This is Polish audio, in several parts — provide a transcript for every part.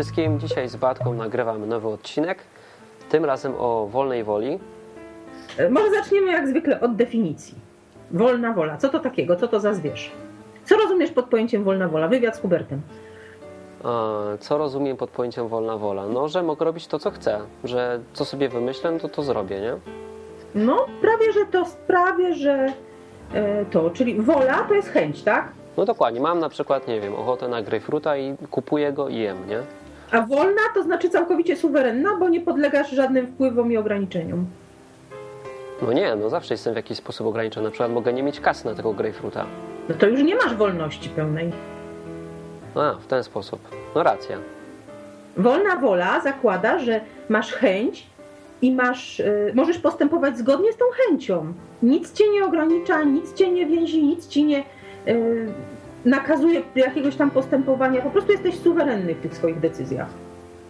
Wszystkim, dzisiaj z Batką nagrywamy nowy odcinek, tym razem o wolnej woli. E, Może zaczniemy jak zwykle od definicji. Wolna wola. Co to takiego? Co to za zwierz? Co rozumiesz pod pojęciem wolna wola? Wywiad z Hubertem. A, Co rozumiem pod pojęciem wolna wola? No, że mogę robić to, co chcę, że co sobie wymyślę, to to zrobię, nie? No, prawie, że to prawie, że e, to, czyli wola to jest chęć, tak? No dokładnie, mam na przykład, nie wiem, ochotę na grejpfruta i kupuję go i jem, nie? A wolna to znaczy całkowicie suwerenna, bo nie podlegasz żadnym wpływom i ograniczeniom. No nie, no zawsze jestem w jakiś sposób ograniczony, na przykład mogę nie mieć kasy na tego grejpfruta. No to już nie masz wolności pełnej. A, w ten sposób. No racja. Wolna wola zakłada, że masz chęć i masz, y, możesz postępować zgodnie z tą chęcią. Nic cię nie ogranicza, nic cię nie więzi, nic ci nie y, nakazuje jakiegoś tam postępowania. Po prostu jesteś suwerenny w tych swoich decyzjach.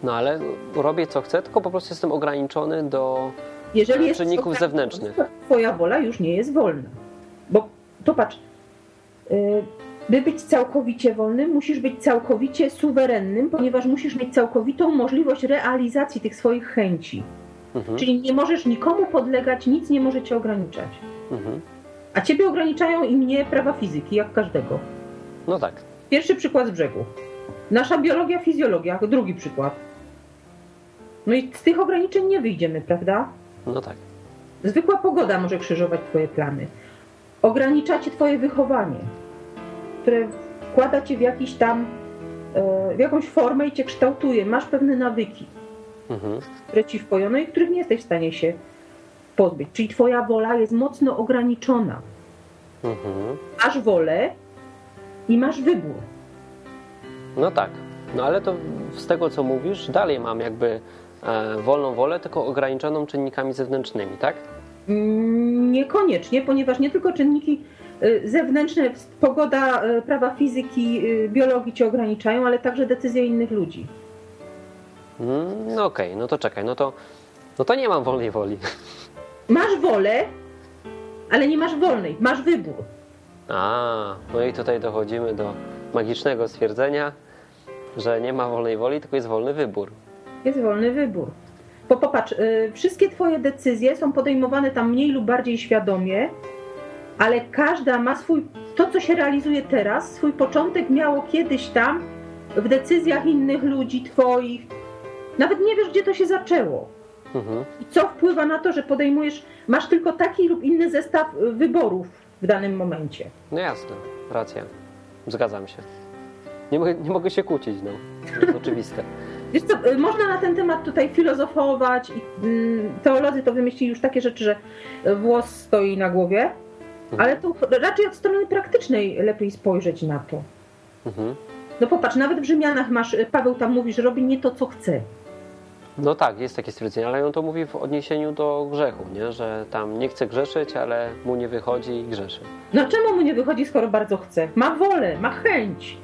No ale robię co chcę, tylko po prostu jestem ograniczony do Jeżeli czynników zewnętrznych. to Twoja wola już nie jest wolna. Bo popatrz, y, by być całkowicie wolnym, musisz być całkowicie suwerennym, ponieważ musisz mieć całkowitą możliwość realizacji tych swoich chęci. Mhm, Czyli nie możesz nikomu podlegać, nic nie może cię ograniczać. mhm. A ciebie ograniczają i mnie prawa fizyki, jak każdego. No tak. Pierwszy przykład z brzegu. Nasza biologia, fizjologia, drugi przykład. No i z tych ograniczeń nie wyjdziemy, prawda? No tak. Zwykła pogoda może krzyżować twoje plany. Ogranicza cię twoje wychowanie, które wkłada cię w jakiś tam, e, w jakąś formę i cię kształtuje. Masz pewne nawyki, Mhm. które ci wpojono i których nie jesteś w stanie się pozbyć. Czyli twoja wola jest mocno ograniczona. Mhm. Masz wolę i masz wybór. No tak. No ale to z tego co mówisz, dalej mam jakby e, wolną wolę, tylko ograniczoną czynnikami zewnętrznymi, tak? Mm, Niekoniecznie, ponieważ nie tylko czynniki y, zewnętrzne, pogoda, y, prawa fizyki, biologii cię ograniczają, ale także decyzje innych ludzi. Mm, no okej, no to czekaj, no to, no to nie mam wolnej woli. Masz wolę, ale nie masz wolnej, masz wybór. A, no i tutaj dochodzimy do magicznego stwierdzenia, że nie ma wolnej woli, tylko jest wolny wybór. Jest wolny wybór. Bo popatrz, y, wszystkie twoje decyzje są podejmowane tam mniej lub bardziej świadomie, ale każda ma swój, to co się realizuje teraz, swój początek miało kiedyś tam w decyzjach innych ludzi, twoich. Nawet nie wiesz, gdzie to się zaczęło. Mhm. I co wpływa na to, że podejmujesz, masz tylko taki lub inny zestaw wyborów w danym momencie. No jasne, racja. Zgadzam się. Nie mogę, nie mogę się kłócić, no. To jest oczywiste. Wiesz co, y, można na ten temat tutaj filozofować i mm, teolodzy to wymyślili już takie rzeczy, że włos stoi na głowie, ale tu raczej od strony praktycznej lepiej spojrzeć na to. Mhm. No popatrz, nawet w Rzymianach masz, y, Paweł tam mówi, że robi nie to, co chce. No tak, jest takie stwierdzenie, ale on to mówi w odniesieniu do grzechu, nie? że tam nie chce grzeszyć, ale mu nie wychodzi i grzeszy. No czemu mu nie wychodzi, skoro bardzo chce? Ma wolę, ma chęć,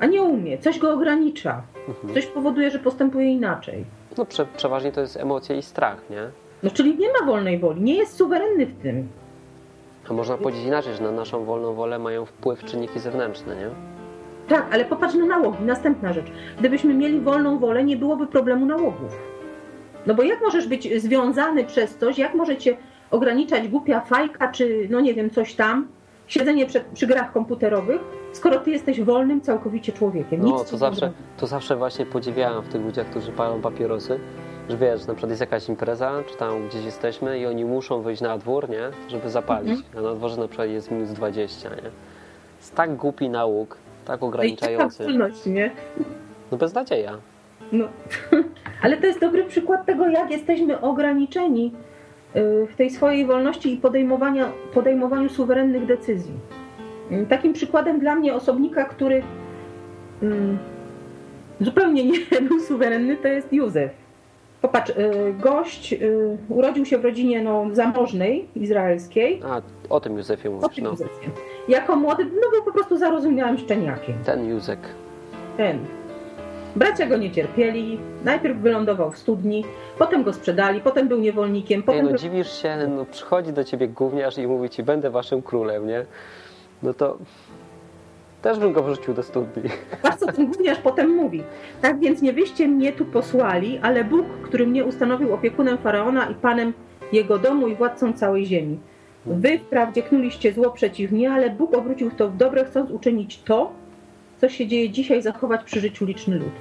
a nie umie, coś go ogranicza, Mhm. coś powoduje, że postępuje inaczej. No prze, przeważnie to jest emocje i strach, nie? No czyli nie ma wolnej woli, nie jest suwerenny w tym. A można powiedzieć inaczej, że na naszą wolną wolę mają wpływ czynniki zewnętrzne, nie? Tak, ale popatrz na nałogi. Następna rzecz. Gdybyśmy mieli wolną wolę, nie byłoby problemu nałogów. No bo jak możesz być związany przez coś, jak może cię ograniczać głupia fajka, czy no nie wiem, coś tam, siedzenie przed, przy grach komputerowych, skoro ty jesteś wolnym całkowicie człowiekiem. Nic No, to zawsze, to zawsze właśnie podziwiałem w tych ludziach, którzy palą papierosy, że wiesz, na przykład jest jakaś impreza, czy tam gdzieś jesteśmy i oni muszą wyjść na dwór, nie? Żeby zapalić. Mhm. A na dworze na przykład jest minus 20, nie? Jest tak głupi nauk, tak No i ograniczający. nie? No beznadzieja. No. Ale to jest dobry przykład tego, jak jesteśmy ograniczeni y, w tej swojej wolności i podejmowania, podejmowaniu suwerennych decyzji. Y, Takim przykładem dla mnie osobnika, który mm, zupełnie nie był suwerenny, to jest Józef. Popatrz, y, gość urodził się w rodzinie no, zamożnej, izraelskiej. A, o tym Józefie O mówisz, tym no. Józefie. Jako młody, no był po prostu zarozumiałym szczeniakiem. Ten Józek. ten. Bracia go nie cierpieli, najpierw wylądował w studni, potem go sprzedali, potem był niewolnikiem, Ej, potem no dziwisz się, no przychodzi do ciebie gówniarz i mówi ci, będę waszym królem, nie? No to Też bym go wrzucił do studni. Patrz, co ten gówniarz potem mówi. Tak więc nie wyście mnie tu posłali, ale Bóg, który mnie ustanowił opiekunem Faraona i panem jego domu i władcą całej ziemi. Wy wprawdzie knuliście zło przeciw mnie, ale Bóg obrócił to w dobre, chcąc uczynić to, co się dzieje dzisiaj, zachować przy życiu liczny lud.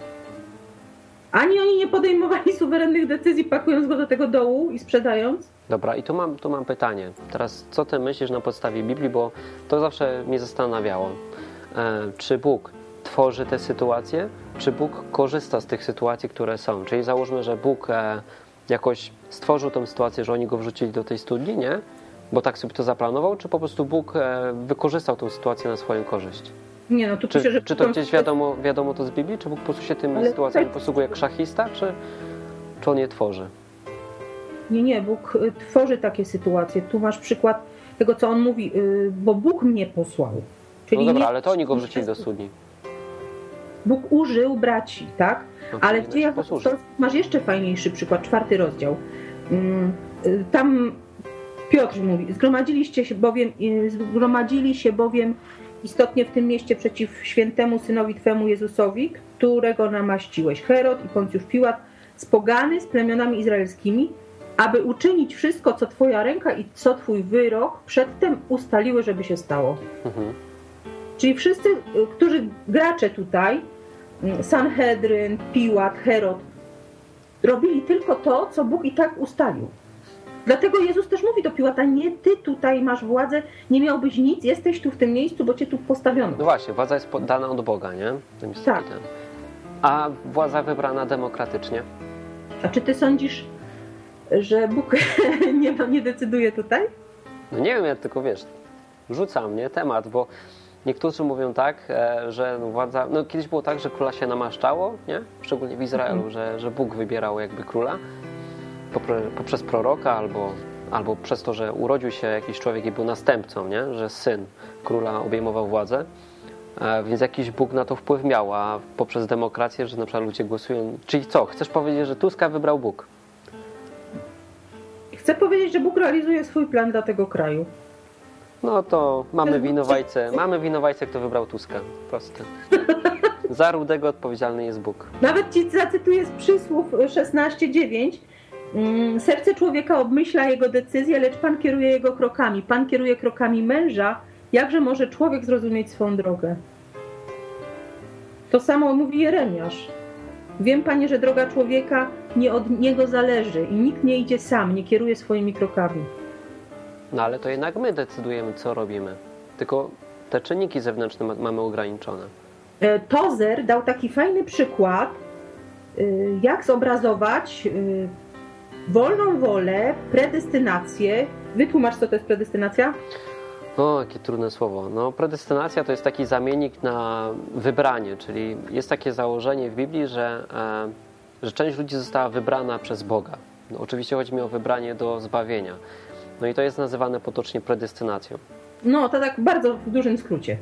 Ani oni nie podejmowali suwerennych decyzji, pakując go do tego dołu i sprzedając. Dobra, i tu mam, tu mam pytanie. Teraz, co ty myślisz na podstawie Biblii, bo to zawsze mnie zastanawiało. E, czy Bóg tworzy te sytuacje, czy Bóg korzysta z tych sytuacji, które są? Czyli załóżmy, że Bóg e, jakoś stworzył tą sytuację, że oni go wrzucili do tej studni, nie? Bo tak sobie to zaplanował, czy po prostu Bóg e, wykorzystał tą sytuację na swoją korzyść? Nie no, tu Czy, pisze, że... czy to gdzieś wiadomo, wiadomo to z Biblii? Czy Bóg po prostu się tymi Ale sytuacjami tutaj- posługuje jak szachista, czy, czy on je tworzy? Nie, nie, Bóg y, tworzy takie sytuacje. Tu masz przykład tego, co on mówi, y, bo Bóg mnie posłał. Czyli No dobra, nie- ale to oni go wrzucili do studni. Bóg użył braci, tak? No, Ale w dziejach masz jeszcze fajniejszy przykład, czwarty rozdział. Mm, y, Tam Piotr mówi, zgromadziliście się bowiem, zgromadzili się bowiem istotnie w tym mieście przeciw świętemu synowi Twemu Jezusowi, którego namaściłeś, Herod i Poncjusz Piłat, spogany z plemionami izraelskimi, aby uczynić wszystko, co Twoja ręka i co Twój wyrok przedtem ustaliły, żeby się stało. Mhm. Czyli wszyscy, y, którzy gracze tutaj, y, Sanhedryn, Piłat, Herod, robili tylko to, co Bóg i tak ustalił. Dlatego Jezus też mówi do Piłata, nie ty tutaj masz władzę, nie miałbyś nic, jesteś tu w tym miejscu, bo cię tu postawiono. No właśnie, władza jest dana od Boga, nie? Tak. A władza wybrana demokratycznie? A czy ty sądzisz, że Bóg nie, nie decyduje tutaj? No nie wiem, ja tylko wiesz, rzuca mnie temat, bo niektórzy mówią tak, e, że władza. No kiedyś było tak, że króla się namaszczało, nie? Szczególnie w Izraelu, Mhm. że, że Bóg wybierał jakby króla poprzez proroka albo, albo przez to, że urodził się jakiś człowiek i był następcą, nie? Że syn króla obejmował władzę. E, Więc jakiś Bóg na to wpływ miał, a poprzez demokrację, że na przykład ludzie głosują. Czyli co? Chcesz powiedzieć, że Tuska wybrał Bóg? Chcę powiedzieć, że Bóg realizuje swój plan dla tego kraju. No to mamy winowajcę, mamy winowajcę, kto wybrał Tuska. Proste. Za Rudego odpowiedzialny jest Bóg. Nawet ci zacytuję z przysłów 16:9. Mm, Serce człowieka obmyśla jego decyzje, lecz Pan kieruje jego krokami. Pan kieruje krokami męża. Jakże może człowiek zrozumieć swą drogę? To samo mówi Jeremiasz. Wiem, Panie, że droga człowieka nie od niego zależy i nikt nie idzie sam, nie kieruje swoimi krokami. No ale to jednak my decydujemy, co robimy. Tylko te czynniki zewnętrzne ma- mamy ograniczone. E, Tozer dał taki fajny przykład, y, jak zobrazować y, wolną wolę, predestynację. Wytłumacz, co to jest predestynacja? O, jakie trudne słowo. No, predestynacja to jest taki zamiennik na wybranie, czyli jest takie założenie w Biblii, że, e, że część ludzi została wybrana przez Boga. No, oczywiście chodzi mi o wybranie do zbawienia. No i to jest nazywane potocznie predestynacją. No, to tak bardzo w dużym skrócie.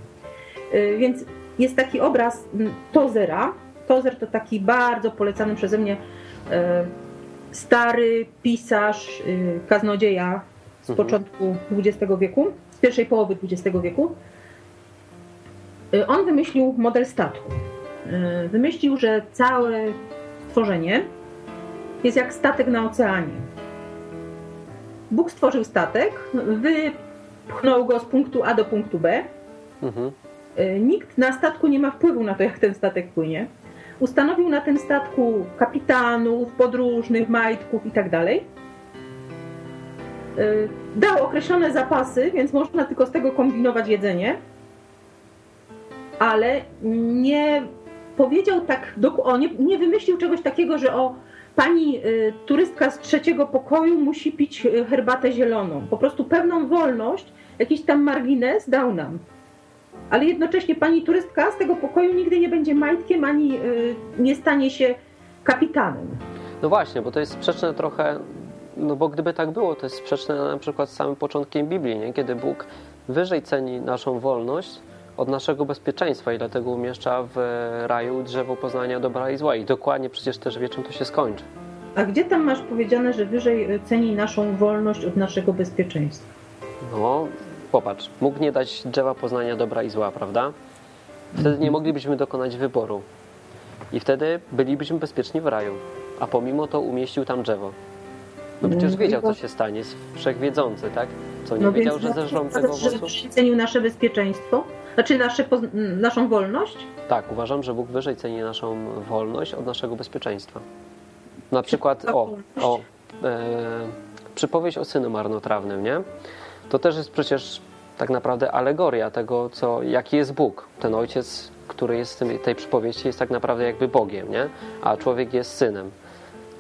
Y, Więc jest taki obraz Tozera. Tozer to taki bardzo polecany przeze mnie e, stary pisarz, y, kaznodzieja z Mhm. początku XX wieku, z pierwszej połowy XX wieku. Y, On wymyślił model statku. Y, Wymyślił, że całe stworzenie jest jak statek na oceanie. Bóg stworzył statek, wypchnął go z punktu A do punktu B. Mhm. Nikt na statku nie ma wpływu na to, jak ten statek płynie. Ustanowił na tym statku kapitanów, podróżnych, majtków itd. Y, Dał określone zapasy, więc można tylko z tego kombinować jedzenie. Ale nie powiedział tak, o, nie, nie wymyślił czegoś takiego, że o pani y, turystka z trzeciego pokoju musi pić y, herbatę zieloną. Po prostu pewną wolność, jakiś tam margines dał nam ale jednocześnie pani turystka z tego pokoju nigdy nie będzie majtkiem ani y, nie stanie się kapitanem. No właśnie, bo to jest sprzeczne trochę, no bo gdyby tak było, to jest sprzeczne na przykład z samym początkiem Biblii, nie? kiedy Bóg wyżej ceni naszą wolność od naszego bezpieczeństwa i dlatego umieszcza w raju drzewo poznania dobra i zła i dokładnie przecież też wie, czym to się skończy. A gdzie tam masz powiedziane, że wyżej y, ceni naszą wolność od naszego bezpieczeństwa? No, popatrz, mógł nie dać drzewa poznania dobra i zła, prawda? Wtedy nie moglibyśmy dokonać wyboru. I wtedy bylibyśmy bezpieczni w raju. A pomimo to umieścił tam drzewo. No przecież wiedział, co się stanie. Jest wszechwiedzący, tak? Co, nie No wiedział, że zeżrą tego że owocu? cenił nasze bezpieczeństwo? Znaczy nasze, naszą wolność? Tak, uważam, że Bóg wyżej ceni naszą wolność od naszego bezpieczeństwa. Na przykład, o, o e, przypowieść o synu marnotrawnym, nie? To też jest przecież tak naprawdę alegoria tego, co, jaki jest Bóg. Ten ojciec, który jest w tym, tej przypowieści, jest tak naprawdę jakby Bogiem, nie? A człowiek jest synem,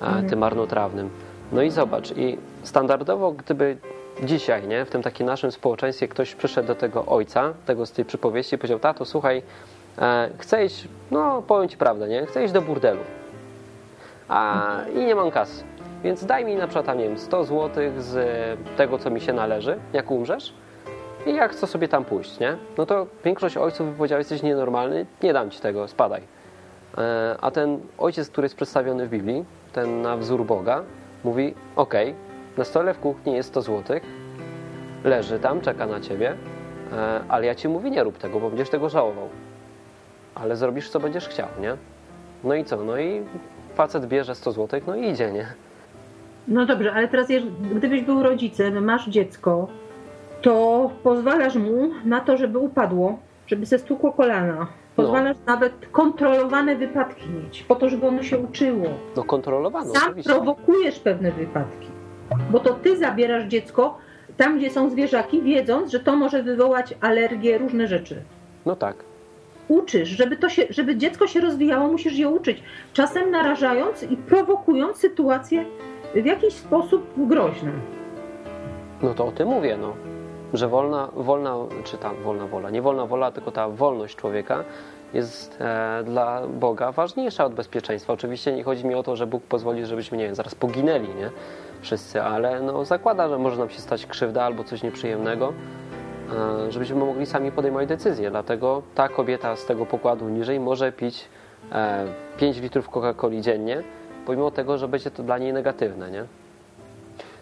e, tym marnotrawnym. No i zobacz, i standardowo, gdyby dzisiaj, nie, w tym takim naszym społeczeństwie ktoś przyszedł do tego ojca, tego z tej przypowieści i powiedział, tato, słuchaj, e, chcę iść, no powiem ci prawdę, nie, chcę iść do burdelu, a, i nie mam kasy, więc daj mi na przykład, tam, nie wiem, 100 zł z tego, co mi się należy, jak umrzesz i jak chcę sobie tam pójść, nie, no to większość ojców by powiedziała, jesteś nienormalny, nie dam ci tego, spadaj. E, A ten ojciec, który jest przedstawiony w Biblii, ten na wzór Boga, mówi: OK, na stole w kuchni jest 100 zł, leży tam, czeka na ciebie, e, ale ja ci mówię: nie rób tego, bo będziesz tego żałował. Ale zrobisz, co będziesz chciał, nie? No i co? No i facet bierze 100 zł, no i idzie, nie? No dobrze, ale teraz gdybyś był rodzicem, masz dziecko, to pozwalasz mu na to, żeby upadło, żeby se stukło kolana. Pozwalasz nawet kontrolowane wypadki mieć, po to, żeby ono się uczyło. No kontrolowano, Sam oczywiście. prowokujesz pewne wypadki, bo to ty zabierasz dziecko tam, gdzie są zwierzaki, wiedząc, że to może wywołać alergię, różne rzeczy. No tak. Uczysz, żeby, to się, żeby dziecko się rozwijało, musisz je uczyć. Czasem narażając i prowokując sytuacje w jakiś sposób groźne. No to o tym mówię, no. Że wolna, wolna, czy ta wolna wola, nie wolna wola, tylko ta wolność człowieka jest e, dla Boga ważniejsza od bezpieczeństwa. Oczywiście nie chodzi mi o to, że Bóg pozwoli, żebyśmy, nie wiem, zaraz poginęli, nie? Wszyscy, ale no zakłada, że może nam się stać krzywda albo coś nieprzyjemnego, e, żebyśmy mogli sami podejmować decyzje. Dlatego ta kobieta z tego pokładu niżej może pić e, 5 litrów Coca-Coli dziennie, pomimo tego, że będzie to dla niej negatywne, nie?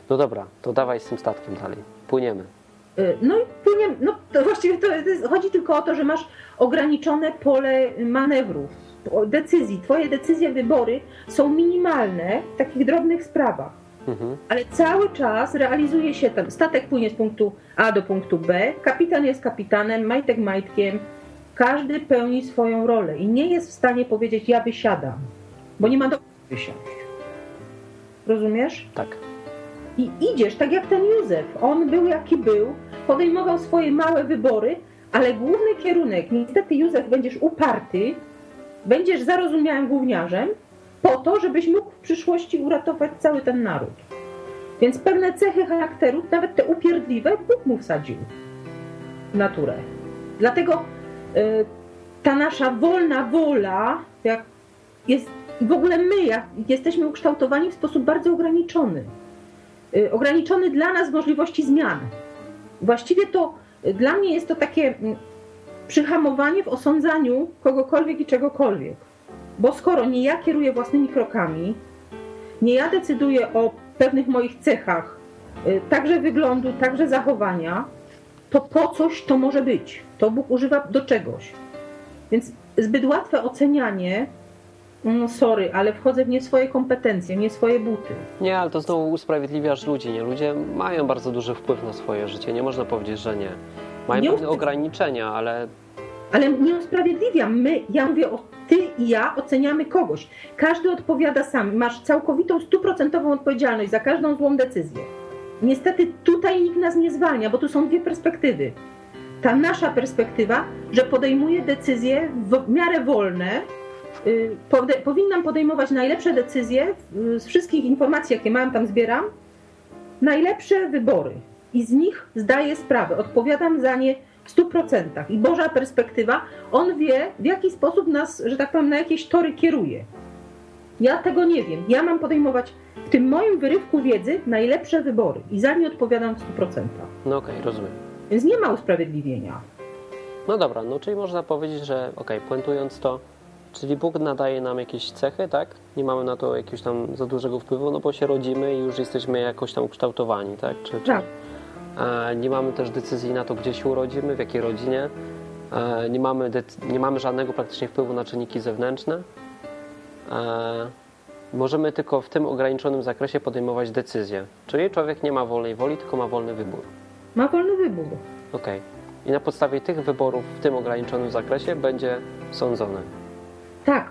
No dobra, to dawaj z tym statkiem dalej. Płyniemy. Y, No i płyniemy, no to właściwie to jest, chodzi tylko o to, że masz ograniczone pole manewrów, decyzji. Twoje decyzje, wybory są minimalne w takich drobnych sprawach. Mhm. ale cały czas realizuje się ten statek płynie z punktu A do punktu B, kapitan jest kapitanem, majtek majtkiem, każdy pełni swoją rolę i nie jest w stanie powiedzieć ja wysiadam, bo nie ma do wysiąść. Rozumiesz? Tak. I idziesz tak jak ten Józef. On był jaki był, podejmował swoje małe wybory, ale główny kierunek, niestety Józef, będziesz uparty, będziesz zarozumiałym gówniarzem, po to, żebyś mógł w przyszłości uratować cały ten naród. Więc pewne cechy charakteru, nawet te upierdliwe, Bóg mu wsadził w naturę. Dlatego y, ta nasza wolna wola, jak jest, i w ogóle my jak jesteśmy ukształtowani w sposób bardzo ograniczony. Y, ograniczony dla nas możliwości zmian. Właściwie to y, dla mnie jest to takie mm, przyhamowanie w osądzaniu kogokolwiek i czegokolwiek. Bo skoro nie ja kieruję własnymi krokami, nie ja decyduję o pewnych moich cechach, y, także wyglądu, także zachowania, to po coś to może być. To Bóg używa do czegoś. Więc zbyt łatwe ocenianie, mm, sorry, ale wchodzę w nie swoje kompetencje, nie swoje buty. Nie, ale to znowu usprawiedliwiasz ludzi, nie? Ludzie mają bardzo duży wpływ na swoje życie, nie można powiedzieć, że nie. Mają Nie pewne ograniczenia, ale Ale nie usprawiedliwiam. My, ja mówię o ty i ja oceniamy kogoś. Każdy odpowiada sam. Masz całkowitą, stuprocentową odpowiedzialność za każdą złą decyzję. Niestety tutaj nikt nas nie zwalnia, bo tu są dwie perspektywy. Ta nasza perspektywa, że podejmuję decyzje w miarę wolne, powinnam podejmować najlepsze decyzje y, z wszystkich informacji, jakie mam, tam zbieram, najlepsze wybory i z nich zdaję sprawę, odpowiadam za nie w 100%. I Boża perspektywa, on wie, w jaki sposób nas, że tak powiem, na jakieś tory kieruje. Ja tego nie wiem. Ja mam podejmować w tym moim wyrywku wiedzy najlepsze wybory i za nie odpowiadam w 100%. no okej, rozumiem. Więc nie ma usprawiedliwienia. No dobra, no czyli można powiedzieć, że okej, puentując to, czyli Bóg nadaje nam jakieś cechy, tak? Nie mamy na to jakiegoś tam za dużego wpływu, no bo się rodzimy i już jesteśmy jakoś tam ukształtowani, tak? Czy, czy, Tak. nie mamy też decyzji na to, gdzie się urodzimy, w jakiej rodzinie. nie mamy, nie mamy żadnego praktycznie wpływu na czynniki zewnętrzne. Możemy tylko w tym ograniczonym zakresie podejmować decyzje. Czyli człowiek nie ma wolnej woli, tylko ma wolny wybór. Ma wolny wybór. Okej. Okay. I na podstawie tych wyborów w tym ograniczonym zakresie będzie sądzony. Tak.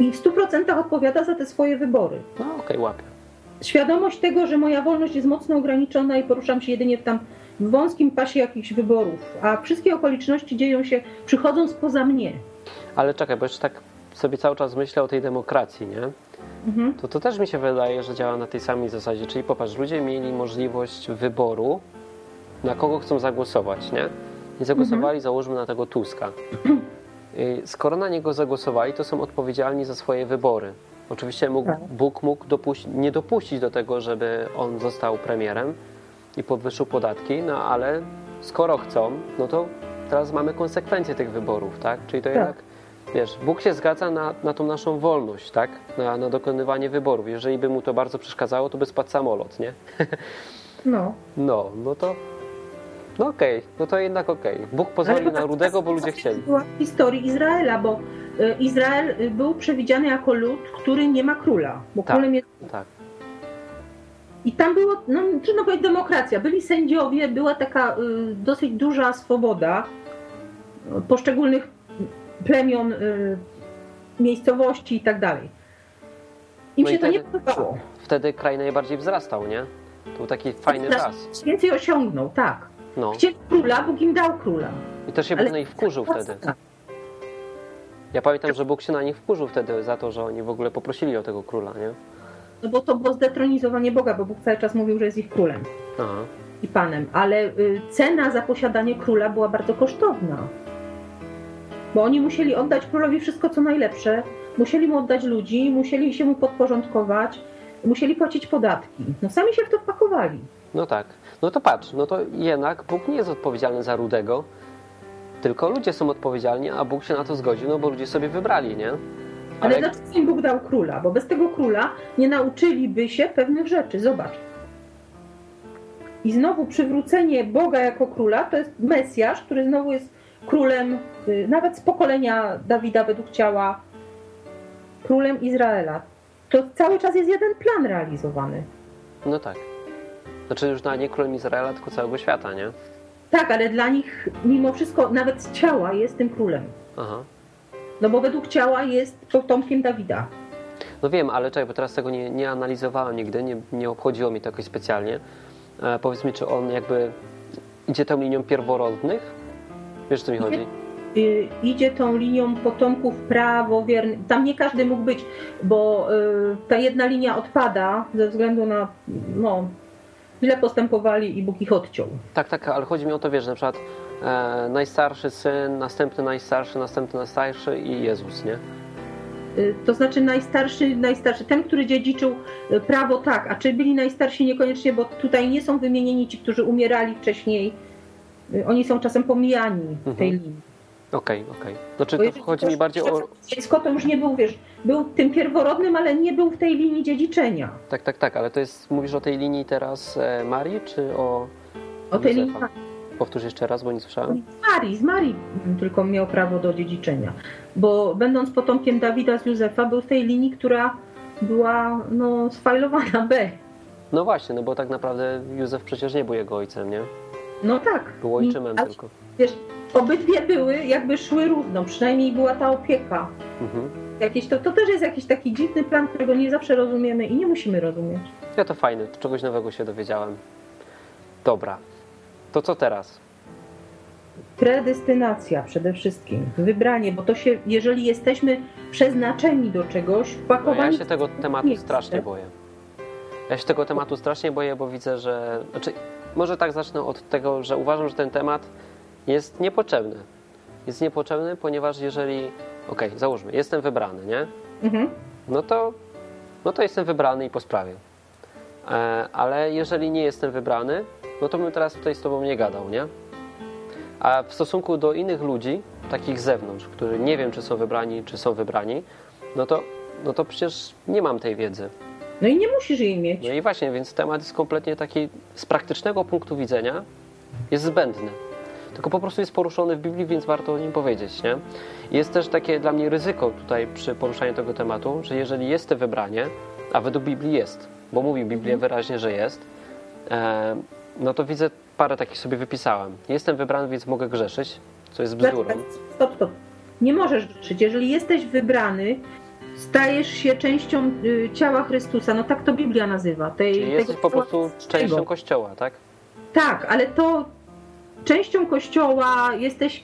I w 100% odpowiada za te swoje wybory. No okej, okay, łapię. Świadomość tego, że moja wolność jest mocno ograniczona i poruszam się jedynie w tam w wąskim pasie jakichś wyborów, a wszystkie okoliczności dzieją się, przychodzą spoza mnie. Ale czekaj, bo jeszcze tak sobie cały czas myślę o tej demokracji, nie? Mhm. To to też mi się wydaje, że działa na tej samej zasadzie. Czyli popatrz, ludzie mieli możliwość wyboru, na kogo chcą zagłosować, nie? I zagłosowali, mhm. załóżmy, na tego Tuska. I skoro na niego zagłosowali, to są odpowiedzialni za swoje wybory. Oczywiście mógł, tak. Bóg mógł dopuści, nie dopuścić do tego, żeby on został premierem i podwyższył podatki, no ale skoro chcą, no to teraz mamy konsekwencje tych wyborów, tak? Czyli to tak. jednak Wiesz, Bóg się zgadza na, na tą naszą wolność, tak? Na, na dokonywanie wyborów. Jeżeli by mu to bardzo przeszkadzało, to by spadł samolot, nie? No. No, no to no okej, okay, no to jednak okej. Okay. Bóg pozwolił na rudego, bo ludzie chcieli. była w historii Izraela, bo y, Izrael y, był przewidziany jako lud, który nie ma króla, bo tak, królem jest tak. I tam było, no trudno powiedzieć, demokracja. Byli sędziowie, była taka y, dosyć duża swoboda poszczególnych plemion, y, miejscowości i tak dalej. Im no się to nie podobało. Wtedy kraj najbardziej wzrastał, nie? To był taki fajny czas. Więcej osiągnął, tak. No. Chcieli króla, Bóg im dał króla. I też się Bóg na nich wkurzył wtedy. Ja pamiętam, że Bóg się na nich wkurzył wtedy za to, że oni w ogóle poprosili o tego króla, nie? No bo to było zdetronizowanie Boga, bo Bóg cały czas mówił, że jest ich królem. Aha. I panem. Ale y, cena za posiadanie króla była bardzo kosztowna bo oni musieli oddać królowi wszystko, co najlepsze, musieli mu oddać ludzi, musieli się mu podporządkować, musieli płacić podatki. No sami się w to wpakowali. No tak. No to patrz, no to jednak Bóg nie jest odpowiedzialny za Rudego, tylko ludzie są odpowiedzialni, a Bóg się na to zgodził, no bo ludzie sobie wybrali, nie? Ale, Ale dlaczego im Bóg dał króla? Bo bez tego króla nie nauczyliby się pewnych rzeczy. Zobacz. I znowu przywrócenie Boga jako króla to jest Mesjasz, który znowu jest królem, y, nawet z pokolenia Dawida według ciała, królem Izraela. To cały czas jest jeden plan realizowany. No tak. Znaczy już na nie królem Izraela, tylko całego świata, nie? Tak, ale dla nich mimo wszystko nawet z ciała jest tym królem. Aha. No bo według ciała jest potomkiem Dawida. No wiem, ale czekaj, bo teraz tego nie, nie analizowałem nigdy, nie, nie obchodziło mi to jakoś specjalnie. E, powiedz mi, czy on jakby idzie tą linią pierworodnych, Wiesz, co mi chodzi? Y, idzie tą linią potomków prawowiernych. Tam nie każdy mógł być, bo y, ta jedna linia odpada ze względu na no, źle postępowali i Bóg ich odciął. Tak, tak, ale chodzi mi o to, wiesz, na przykład e, najstarszy syn, następny najstarszy, następny najstarszy i Jezus, nie? Y, to znaczy najstarszy, najstarszy, ten, który dziedziczył prawo, tak, a czy byli najstarsi niekoniecznie, bo tutaj nie są wymienieni ci, którzy umierali wcześniej Y, oni są czasem pomijani w tej mhm. linii. Okej, okay, okej. Okay. Znaczy, to chodzi mi bardziej o... Dziecko to już nie był, wiesz, był tym pierworodnym, ale nie był w tej linii dziedziczenia. Tak, tak, tak, ale to jest, mówisz o tej linii teraz e, Marii, czy o O tej linii Powtórz jeszcze raz, bo nie słyszałem. Z Marii, z Marii tylko miał prawo do dziedziczenia. Bo będąc potomkiem Dawida z Józefa, był w tej linii, która była no, sfajlowana B. No właśnie, no bo tak naprawdę Józef przecież nie był jego ojcem, nie? No tak. Był ojczymem I, tylko. Wiesz, obydwie były, jakby szły równo, przynajmniej była ta opieka. Mhm. Jakieś, to, to też jest jakiś taki dziwny plan, którego nie zawsze rozumiemy i nie musimy rozumieć. Ja to fajne, czegoś nowego się dowiedziałem. Dobra, to co teraz? Predestynacja przede wszystkim, wybranie, bo to się, jeżeli jesteśmy przeznaczeni do czegoś, wpakowani... No ja się tego tematu strasznie boję. Ja się tego tematu strasznie boję, bo widzę, że... Znaczy, może tak zacznę od tego, że uważam, że ten temat jest niepotrzebny. Jest niepotrzebny, ponieważ jeżeli, okej, okay, załóżmy, jestem wybrany, nie? Mhm. No, to, no to jestem wybrany i po sprawie. E, ale jeżeli nie jestem wybrany, no to bym teraz tutaj z tobą nie gadał, nie? A w stosunku do innych ludzi, takich z zewnątrz, którzy nie wiem, czy są wybrani, czy są wybrani, no to, no to przecież nie mam tej wiedzy. No i nie musisz jej mieć. No i właśnie, więc temat jest kompletnie taki z praktycznego punktu widzenia jest zbędny. Tylko po prostu jest poruszony w Biblii, więc warto o nim powiedzieć, nie? Jest też takie dla mnie ryzyko tutaj przy poruszaniu tego tematu, że jeżeli jest to wybranie, a według Biblii jest, bo mówi Biblia Mhm. wyraźnie, że jest, e, no to widzę, parę takich sobie wypisałem. Jestem wybrany, więc mogę grzeszyć, co jest bzdurą. Stop, stop. Nie możesz grzeszyć. Jeżeli jesteś wybrany, stajesz się częścią y, ciała Chrystusa. No tak to Biblia nazywa. Tej, Czyli jesteś po prostu częścią Kościoła, tak? Tak, ale to częścią Kościoła, jesteś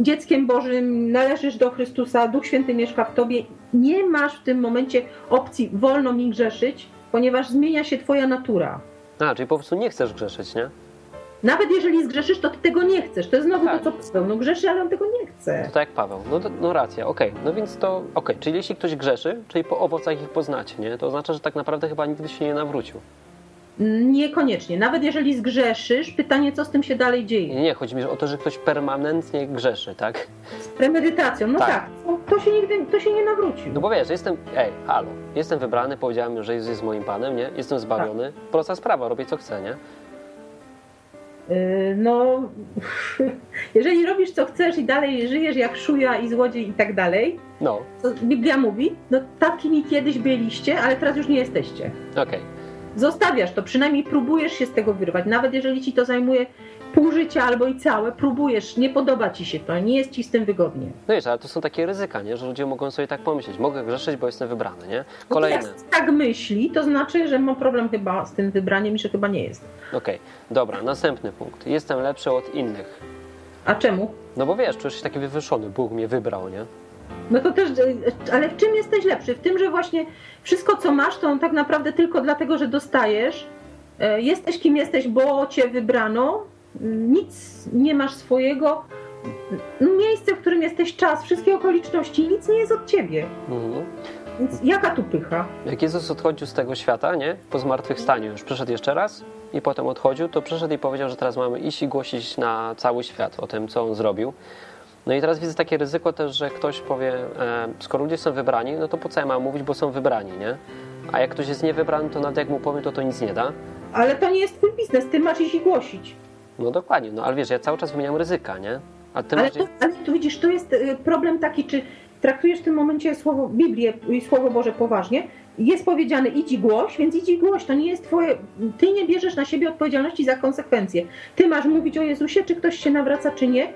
dzieckiem Bożym, należysz do Chrystusa, Duch Święty mieszka w tobie. Nie masz w tym momencie opcji wolno mi grzeszyć, ponieważ zmienia się twoja natura. A, czyli po prostu nie chcesz grzeszyć, nie? Nawet jeżeli zgrzeszysz, to ty tego nie chcesz. To jest znowu Tak. to, co Paweł. No grzeszy, ale on tego nie chce. To tak jak Paweł. No, no racja, okej. No więc to, okej. Czyli jeśli ktoś grzeszy, czyli po owocach ich poznacie, nie? To oznacza, że tak naprawdę chyba nigdy się nie nawrócił. Niekoniecznie. Nawet jeżeli zgrzeszysz, pytanie, co z tym się dalej dzieje. Nie, nie, chodzi mi o to, że ktoś permanentnie grzeszy, tak? Z premedytacją. No Tak. tak, to, się nigdy to się nie nawrócił. No bo wiesz, jestem, ej, halo, jestem wybrany, powiedziałem, że Jezus jest moim Panem, nie? Jestem zbawiony. Tak. Prosta sprawa, robię co chcę, nie? Yy, No, jeżeli robisz co chcesz i dalej żyjesz jak szuja i złodziej i tak dalej, No, co Biblia mówi, no takimi kiedyś byliście, ale teraz już nie jesteście. okej. Zostawiasz to, przynajmniej próbujesz się z tego wyrwać. Nawet jeżeli ci to zajmuje pół życia albo i całe, próbujesz, nie podoba ci się to, nie jest ci z tym wygodnie. No wiesz, ale to są takie ryzyka, nie? Że ludzie mogą sobie tak pomyśleć. Mogę grzeszyć, bo jestem wybrany, nie? No Kolejne. Jak tak myśli, to znaczy, że ma problem chyba z tym wybraniem i że chyba nie jest. Okej, dobra, następny punkt. Jestem lepszy od innych. A czemu? No bo wiesz, czujesz się taki wywyższony, Bóg mnie wybrał, nie? No to też, ale w czym jesteś lepszy? W tym, że właśnie wszystko, co masz, to tak naprawdę tylko dlatego, że dostajesz. E, Jesteś kim jesteś, bo cię wybrano. Nic nie masz swojego. Miejsce, w którym jesteś, czas, wszystkie okoliczności, nic nie jest od ciebie. Mhm. Więc jaka tu pycha? Jak Jezus odchodził z tego świata, nie? Po zmartwychwstaniu już przyszedł jeszcze raz i potem odchodził, to przyszedł i powiedział, że teraz mamy iść i głosić na cały świat o tym, co on zrobił. No i teraz widzę takie ryzyko też, że ktoś powie, e, skoro ludzie są wybrani, no to po co ja mam mówić, bo są wybrani, nie? A jak ktoś jest niewybrany, to nawet jak mu powiem, to to nic nie da. Ale to nie jest twój biznes, ty masz iść i głosić. No dokładnie, no ale wiesz, ja cały czas wymieniam ryzyka, nie? A ty Ale, masz... to, ale tu widzisz, to jest y, problem taki, czy traktujesz w tym momencie słowo Biblię i Słowo Boże poważnie. Jest powiedziane idź i głoś, więc idź i głoś. To nie jest twoje. Ty nie bierzesz na siebie odpowiedzialności za konsekwencje. Ty masz mówić o Jezusie, czy ktoś się nawraca, czy nie.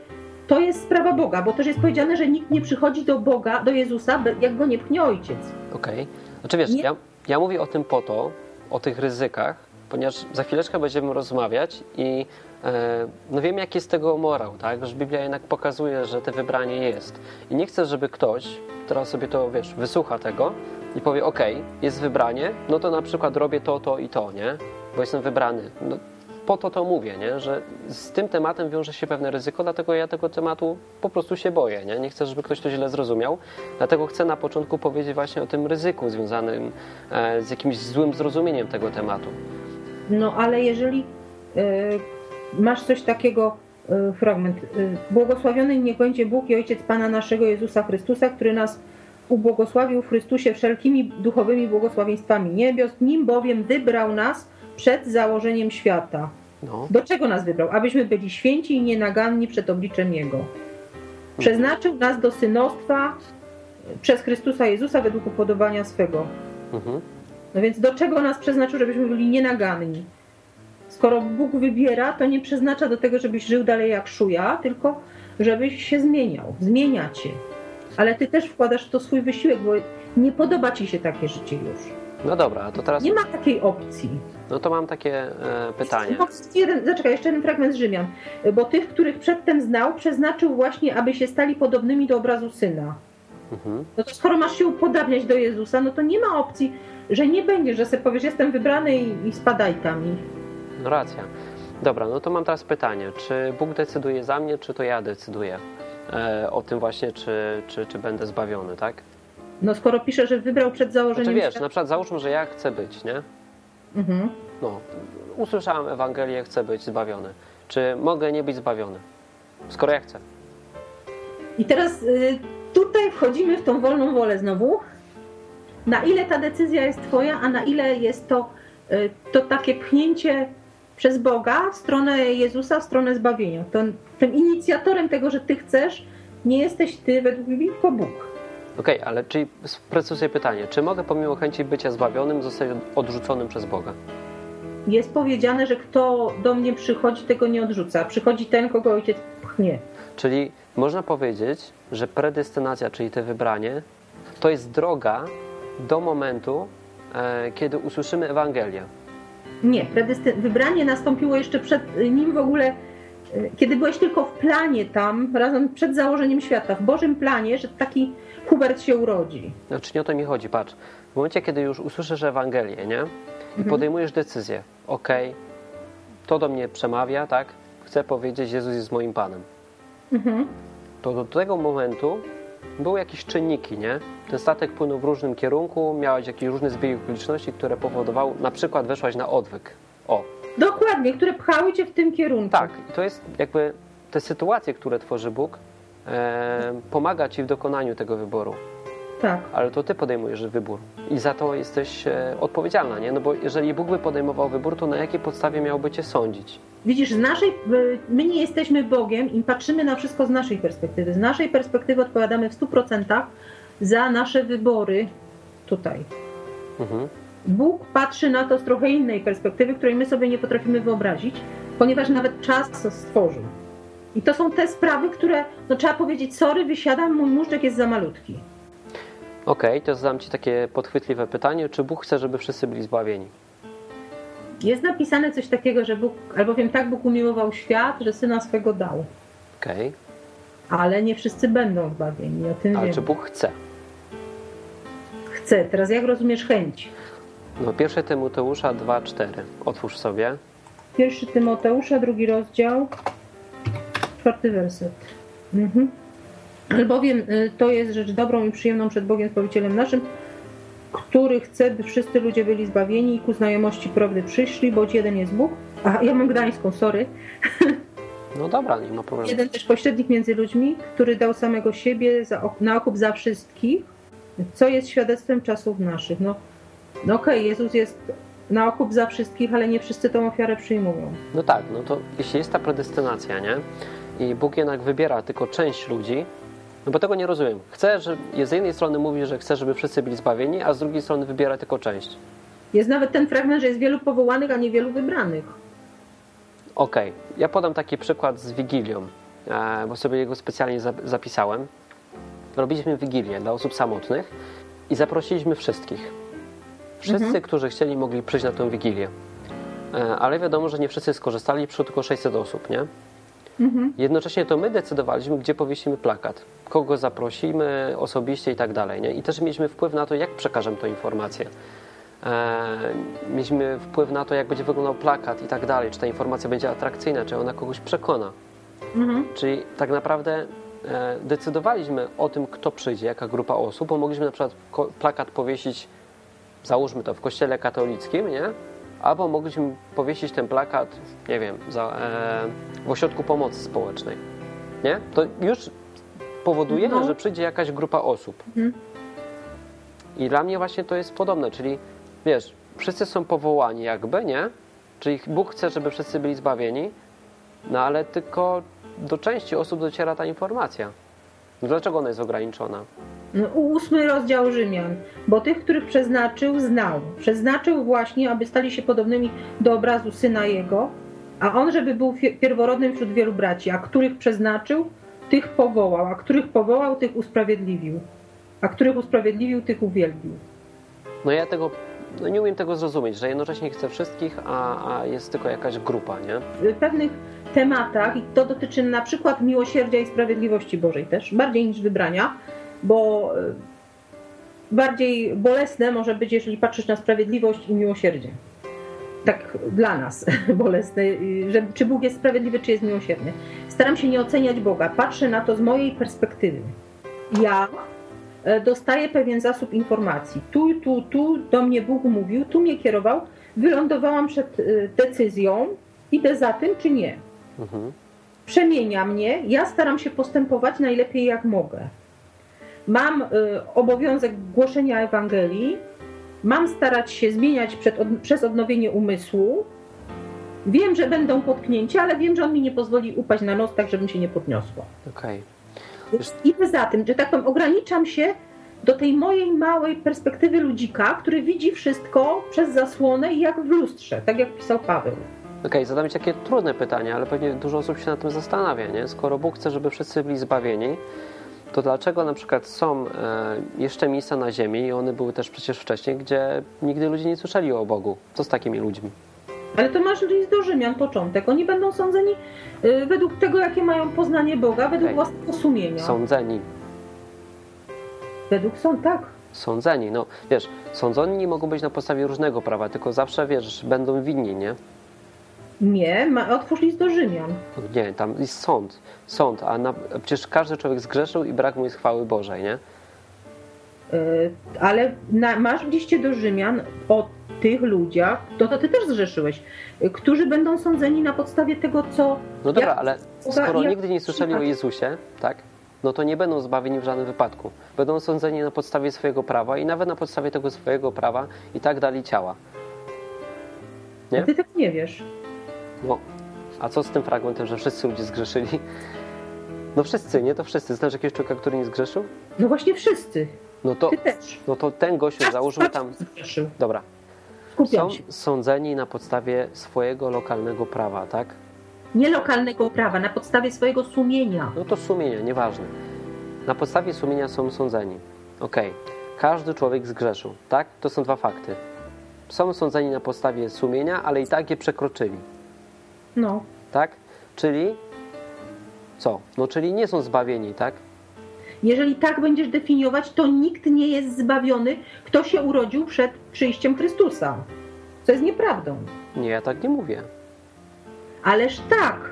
To jest sprawa Boga, bo też jest powiedziane, że nikt nie przychodzi do Boga, do Jezusa, jak go nie pchnie ojciec. Okej. Znaczy wiesz, Nie- ja, ja mówię o tym po to, o tych ryzykach, ponieważ za chwileczkę będziemy rozmawiać i e, no wiem, jaki jest tego morał, tak? Że Biblia jednak pokazuje, że te wybranie jest. I nie chcę, żeby ktoś teraz sobie to, wiesz, wysłucha tego i powie, okej, jest wybranie, no to na przykład robię to, to i to, nie? Bo jestem wybrany. No, po to to mówię, nie? że z tym tematem wiąże się pewne ryzyko, dlatego ja tego tematu po prostu się boję. Nie, nie chcę, żeby ktoś to źle zrozumiał, dlatego chcę na początku powiedzieć właśnie o tym ryzyku związanym e, z jakimś złym zrozumieniem tego tematu. No ale jeżeli y, masz coś takiego, y, fragment, y, błogosławiony niech będzie Bóg i Ojciec Pana naszego Jezusa Chrystusa, który nas ubłogosławił w Chrystusie wszelkimi duchowymi błogosławieństwami niebios, nim bowiem wybrał nas przed założeniem świata. No, Do czego nas wybrał? Abyśmy byli święci i nienaganni przed obliczem Jego. Przeznaczył nas do synostwa przez Chrystusa Jezusa według upodobania swego. mhm. No więc do czego nas przeznaczył, żebyśmy byli nienaganni? Skoro Bóg wybiera, to nie przeznacza do tego, żebyś żył dalej jak szuja, tylko żebyś się zmieniał. Zmienia cię. Ale ty też wkładasz w to swój wysiłek, bo nie podoba ci się takie życie już. No dobra, to teraz Nie ma takiej opcji. no to mam takie e, pytanie. Jeden, zaczekaj, jeszcze jeden fragment z Rzymian. Bo tych, których przedtem znał, przeznaczył właśnie, aby się stali podobnymi do obrazu Syna. Mhm. No to skoro masz się upodabniać do Jezusa, no to nie ma opcji, że nie będzie, że sobie powiesz, jestem wybrany i, i spadaj tam. I... No racja. Dobra, no to mam teraz pytanie. Czy Bóg decyduje za mnie, czy to ja decyduję e, o tym właśnie, czy, czy, czy będę zbawiony, tak? No skoro pisze, że wybrał przed założeniem Znaczy wiesz, na przykład załóżmy, że ja chcę być, nie? Mhm. No, usłyszałem Ewangelię, chcę być zbawiony. Czy mogę nie być zbawiony? Skoro ja chcę. I teraz y, tutaj wchodzimy w tą wolną wolę znowu. Na ile ta decyzja jest twoja, a na ile jest to, y, to takie pchnięcie przez Boga w stronę Jezusa, w stronę zbawienia. To, tym inicjatorem tego, że ty chcesz, nie jesteś ty według Biblii, tylko Bóg. Okej, okay, ale czyli sprecyzuję pytanie. Czy mogę pomimo chęci bycia zbawionym zostać odrzuconym przez Boga? Jest powiedziane, że kto do mnie przychodzi, tego nie odrzuca. Przychodzi ten, kogo ojciec pchnie. Czyli można powiedzieć, że predestynacja, czyli te wybranie, to jest droga do momentu, e, kiedy usłyszymy Ewangelię. Nie, wybranie nastąpiło jeszcze przed nim w ogóle, e, kiedy byłeś tylko w planie tam, razem przed założeniem świata, w Bożym planie, że taki Hubert się urodzi. Znaczy nie o to mi chodzi, patrz. W momencie, kiedy już usłyszysz Ewangelię, nie? I mhm. podejmujesz decyzję, okej, okay, to do mnie przemawia, tak? Chcę powiedzieć, Jezus jest moim Panem. Mhm. To do tego momentu były jakieś czynniki, nie? Ten statek płynął w różnym kierunku, miałeś jakiś różny zbieg okoliczności, które powodowały, na przykład weszłaś na odwyk. O. Dokładnie, które pchały cię w tym kierunku. Tak, i to jest jakby te sytuacje, które tworzy Bóg, pomaga ci w dokonaniu tego wyboru. Tak. Ale to ty podejmujesz wybór i za to jesteś e, odpowiedzialna, nie? No bo jeżeli Bóg by podejmował wybór, to na jakiej podstawie miałby cię sądzić? Widzisz, z naszej, my nie jesteśmy Bogiem i patrzymy na wszystko z naszej perspektywy. Z naszej perspektywy odpowiadamy w 100% za nasze wybory tutaj. Mhm. Bóg patrzy na to z trochę innej perspektywy, której my sobie nie potrafimy wyobrazić, ponieważ nawet czas stworzył. I to są te sprawy, które, no trzeba powiedzieć, sorry, wysiadam, mój móżdżek jest za malutki. Okej, okay, to zadam Ci takie podchwytliwe pytanie. Czy Bóg chce, żeby wszyscy byli zbawieni? Jest napisane coś takiego, że Bóg, albowiem tak Bóg umiłował świat, że Syna swego dał. Okej. Okay. Ale nie wszyscy będą zbawieni, o tym Ale wiem. czy Bóg chce? Chce. Teraz jak rozumiesz chęć? No, pierwszy Tymoteusza 2,4. Otwórz sobie. Pierwszy Tymoteusza, drugi rozdział, czwarty werset. Mhm. Albowiem y, to jest rzecz dobrą i przyjemną przed Bogiem Zbawicielem naszym, który chce, by wszyscy ludzie byli zbawieni i ku znajomości prawdy przyszli, bo jeden jest Bóg. A ja mam gdańską, sorry. No dobra, nie ma problemu. Jeden też pośrednik między ludźmi, który dał samego siebie za, na okup za wszystkich, co jest świadectwem czasów naszych. No, no okej, okay, Jezus jest na okup za wszystkich, ale nie wszyscy tą ofiarę przyjmują. No tak, no to jeśli jest ta predestynacja, nie? I Bóg jednak wybiera tylko część ludzi, no bo tego nie rozumiem. Chcę, że z jednej strony mówi, że chce, żeby wszyscy byli zbawieni, a z drugiej strony wybiera tylko część. Jest nawet ten fragment, że jest wielu powołanych, a niewielu wybranych. Okej, okay. ja podam taki przykład z Wigilią, e, bo sobie jego specjalnie zapisałem. Robiliśmy Wigilię dla osób samotnych i zaprosiliśmy wszystkich. Wszyscy, mhm. którzy chcieli, mogli przyjść na tę Wigilię. E, ale wiadomo, że nie wszyscy skorzystali, przyszło tylko 600 osób, nie? Mhm. Jednocześnie to my decydowaliśmy, gdzie powiesimy plakat, kogo zaprosimy osobiście i tak dalej. Nie? I też mieliśmy wpływ na to, jak przekażemy tę informację. E, mieliśmy wpływ na to, jak będzie wyglądał plakat i tak dalej, czy ta informacja będzie atrakcyjna, czy ona kogoś przekona. Mhm. Czyli tak naprawdę e, decydowaliśmy o tym, kto przyjdzie, jaka grupa osób, bo mogliśmy na przykład plakat powiesić, załóżmy to, w kościele katolickim, nie? Albo mogliśmy powiesić ten plakat, nie wiem, za, e, w ośrodku pomocy społecznej. Nie? To już powodujemy, no. że przyjdzie jakaś grupa osób. Mhm. I dla mnie właśnie to jest podobne, czyli wiesz, wszyscy są powołani jakby, nie? Czyli Bóg chce, żeby wszyscy byli zbawieni, no ale tylko do części osób dociera ta informacja. Dlaczego ona jest ograniczona? No, ósmy rozdział Rzymian. Bo tych, których przeznaczył, znał. Przeznaczył właśnie, aby stali się podobnymi do obrazu Syna Jego, a On, żeby był pierworodnym wśród wielu braci. A których przeznaczył, tych powołał. A których powołał, tych usprawiedliwił. A których usprawiedliwił, tych uwielbił. No ja tego no nie umiem tego zrozumieć, że jednocześnie chce wszystkich, a, a jest tylko jakaś grupa, nie? W pewnych tematach, i to dotyczy na przykład miłosierdzia i sprawiedliwości Bożej też, bardziej niż wybrania, bo e, bardziej bolesne może być, jeżeli patrzysz na sprawiedliwość i miłosierdzie. Tak dla nas bolesne, że czy Bóg jest sprawiedliwy, czy jest miłosierny. Staram się nie oceniać Boga, patrzę na to z mojej perspektywy. Ja e, dostaję pewien zasób informacji. Tu, tu, tu do mnie Bóg mówił, tu mnie kierował, wylądowałam przed e, decyzją, idę za tym, czy nie. Mhm. Przemienia mnie, ja staram się postępować najlepiej jak mogę mam y, obowiązek głoszenia Ewangelii, mam starać się zmieniać przed, od, przez odnowienie umysłu, Wiem, że będą potknięci, ale wiem, że on mi nie pozwoli upaść na nos, tak żebym się nie podniosła. Okej. I poza tym, że tak powiem, ograniczam się do tej mojej małej perspektywy ludzika, który widzi wszystko przez zasłonę i jak w lustrze, tak jak pisał Paweł. Okej, zadam Ci takie trudne pytanie, ale pewnie dużo osób się nad tym zastanawia, nie? Skoro Bóg chce, żeby wszyscy byli zbawieni, to dlaczego na przykład są e, jeszcze miejsca na ziemi i one były też przecież wcześniej, gdzie nigdy ludzie nie słyszeli o Bogu? Co z takimi ludźmi? Ale to masz list do Rzymian, początek. Oni będą sądzeni y, według tego, jakie mają poznanie Boga, według Okej. własnego sumienia. Sądzeni. Według są tak. Sądzeni. No wiesz, sądzeni mogą być na podstawie różnego prawa, tylko zawsze wiesz, będą winni, nie? Nie, ma, otwórz list do Rzymian. Nie, tam jest sąd. Sąd, a na, przecież każdy człowiek zgrzeszył i brak mu jest chwały Bożej, nie? Y, ale na, masz w liście do Rzymian o tych ludziach, to, to ty też zgrzeszyłeś, którzy będą sądzeni na podstawie tego, co. No dobra, jak- ale skoro jak- nigdy nie słyszeli o Jezusie, tak? No to nie będą zbawieni w żadnym wypadku. Będą sądzeni na podstawie swojego prawa i nawet na podstawie tego swojego prawa i tak dali ciała. Nie? Ty tak nie wiesz. No, a co z tym fragmentem, że wszyscy ludzie zgrzeszyli? No wszyscy, nie? To wszyscy. Znasz jakiegoś człowieka, który nie zgrzeszył? No właśnie wszyscy. No to, Ty też. no to ten gościu, załóżmy tam... Zgrzeszył. Dobra, Skupiam są się. sądzeni na podstawie swojego lokalnego prawa, tak? Nie lokalnego prawa, na podstawie swojego sumienia. No to sumienia, nieważne. Na podstawie sumienia są sądzeni. Okej, każdy człowiek zgrzeszył, tak? To są dwa fakty. Są sądzeni na podstawie sumienia, ale i tak je przekroczyli, No. tak? Czyli co? No czyli nie są zbawieni, tak? Jeżeli tak będziesz definiować, to nikt nie jest zbawiony, kto się urodził przed przyjściem Chrystusa. Co jest nieprawdą. Nie, ja tak nie mówię. Ależ tak,